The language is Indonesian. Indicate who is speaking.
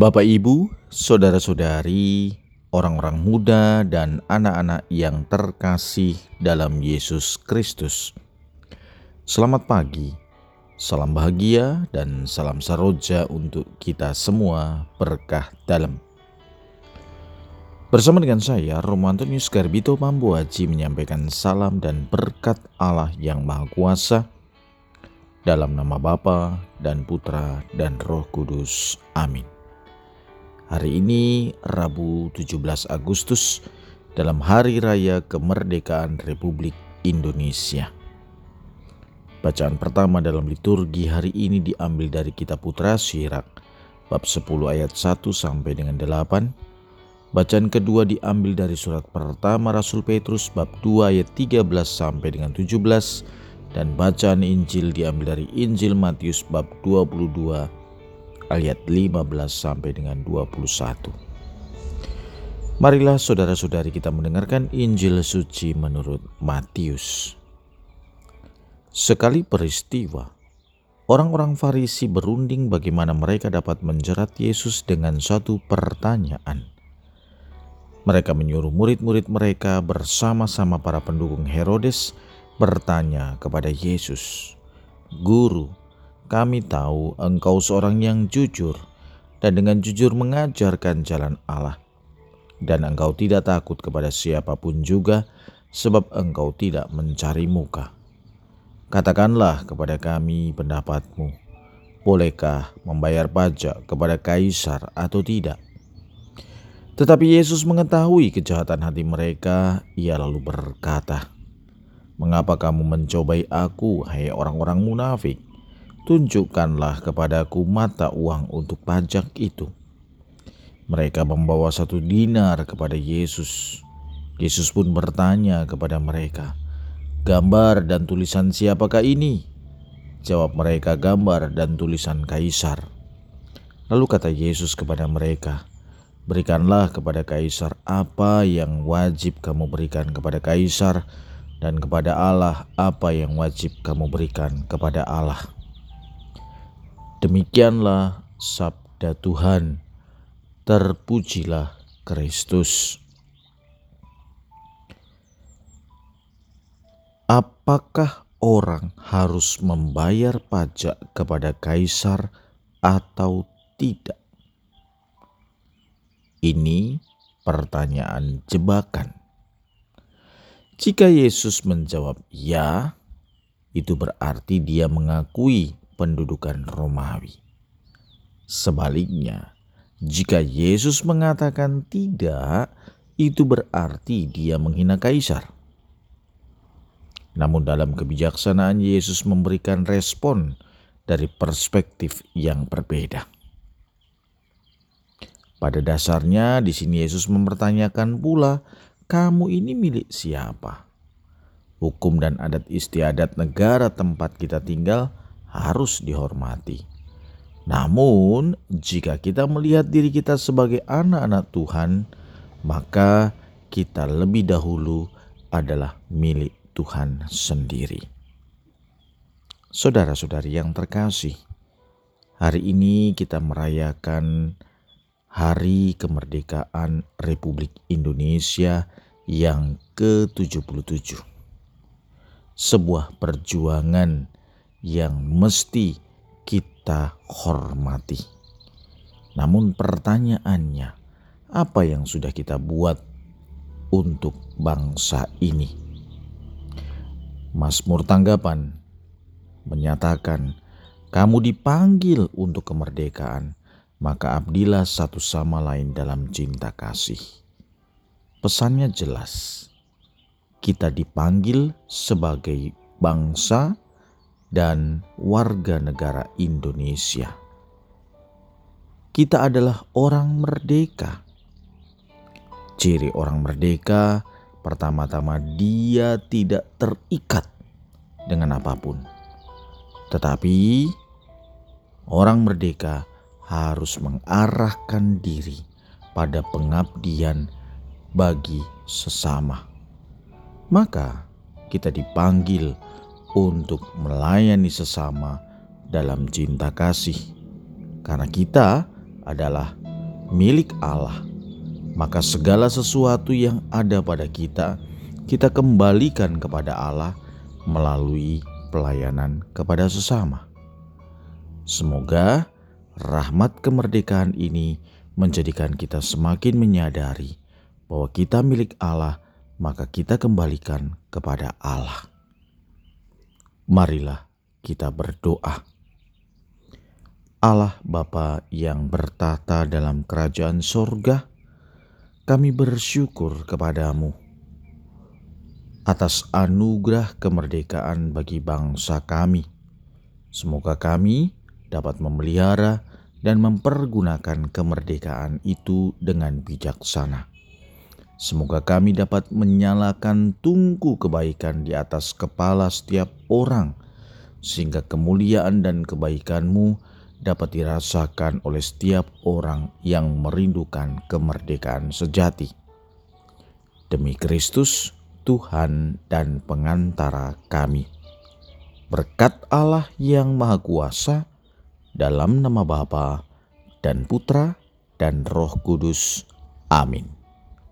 Speaker 1: Bapak, Ibu, saudara-saudari, orang-orang muda, dan anak-anak yang terkasih dalam Yesus Kristus, selamat pagi, salam bahagia, dan salam saroja untuk kita semua berkah dalam. Bersama dengan saya, Romo Antonius Garbito Mambuaji menyampaikan salam dan berkat Allah yang Maha Kuasa dalam nama Bapa dan Putra dan Roh Kudus. Amin. Hari ini Rabu 17 Agustus dalam Hari Raya Kemerdekaan Republik Indonesia. Bacaan pertama dalam liturgi hari ini diambil dari kitab Putra Syirak bab 10 ayat 1 sampai dengan 8 Bacaan kedua diambil dari surat pertama Rasul Petrus bab 2 ayat 13 sampai dengan 17 dan bacaan Injil diambil dari Injil Matius bab 22 ayat 15 sampai dengan 21. Marilah saudara-saudari kita mendengarkan Injil suci menurut Matius. Sekali peristiwa, orang-orang Farisi berunding bagaimana mereka dapat menjerat Yesus dengan suatu pertanyaan. Mereka menyuruh murid-murid mereka bersama-sama para pendukung Herodes bertanya kepada Yesus, "Guru, kami tahu engkau seorang yang jujur dan dengan jujur mengajarkan jalan Allah, dan engkau tidak takut kepada siapa pun juga, sebab engkau tidak mencari muka. Katakanlah kepada kami pendapatmu, bolehkah membayar pajak kepada kaisar atau tidak?" Tetapi Yesus mengetahui kejahatan hati mereka, ia lalu berkata, Mengapa kamu mencobai aku, hai orang-orang munafik? Tunjukkanlah kepadaku mata uang untuk pajak itu. Mereka membawa satu dinar kepada Yesus. Yesus pun bertanya kepada mereka, Gambar dan tulisan siapakah ini? Jawab mereka, gambar dan tulisan kaisar. Lalu kata Yesus kepada mereka, Berikanlah kepada kaisar apa yang wajib kamu berikan kepada kaisar, dan kepada Allah apa yang wajib kamu berikan kepada Allah. Demikianlah sabda Tuhan. Terpujilah Kristus. Apakah orang harus membayar pajak kepada kaisar atau tidak? Ini pertanyaan jebakan. Jika Yesus menjawab ya, itu berarti dia mengakui pendudukan Romawi. Sebaliknya, jika Yesus mengatakan tidak, itu berarti dia menghina kaisar. Namun, dalam kebijaksanaan Yesus memberikan respon dari perspektif yang berbeda. Pada dasarnya di sini Yesus mempertanyakan pula, kamu ini milik siapa? Hukum dan adat istiadat negara tempat kita tinggal harus dihormati. Namun, jika kita melihat diri kita sebagai anak-anak Tuhan, maka kita lebih dahulu adalah milik Tuhan sendiri. Saudara-saudari yang terkasih, hari ini kita merayakan Hari Kemerdekaan Republik Indonesia yang ke-77. Sebuah perjuangan yang mesti kita hormati. Namun pertanyaannya, apa yang sudah kita buat untuk bangsa ini? Mazmur tanggapan menyatakan, kamu dipanggil untuk kemerdekaan maka abdilah satu sama lain dalam cinta kasih. Pesannya jelas, kita dipanggil sebagai bangsa dan warga negara Indonesia. Kita adalah orang merdeka. Ciri orang merdeka pertama-tama dia tidak terikat dengan apa pun. Tetapi orang merdeka harus mengarahkan diri pada pengabdian bagi sesama. Maka kita dipanggil untuk melayani sesama dalam cinta kasih, karena kita adalah milik Allah, maka segala sesuatu yang ada pada kita, kita kembalikan kepada Allah melalui pelayanan kepada sesama. Semoga rahmat kemerdekaan ini menjadikan kita semakin menyadari bahwa kita milik Allah, maka kita kembalikan kepada Allah. Marilah kita berdoa. Allah Bapa yang bertata dalam kerajaan sorga, kami bersyukur kepadamu atas anugerah kemerdekaan bagi bangsa kami. Semoga kami dapat memelihara dan mempergunakan kemerdekaan itu dengan bijaksana. Semoga kami dapat menyalakan tungku kebaikan di atas kepala setiap orang, sehingga kemuliaan dan kebaikanmu dapat dirasakan oleh setiap orang yang merindukan kemerdekaan sejati. Demi Kristus, Tuhan dan pengantara kami. Berkat Allah yang Maha Kuasa, dalam nama Bapa dan Putra dan Roh Kudus. Amin.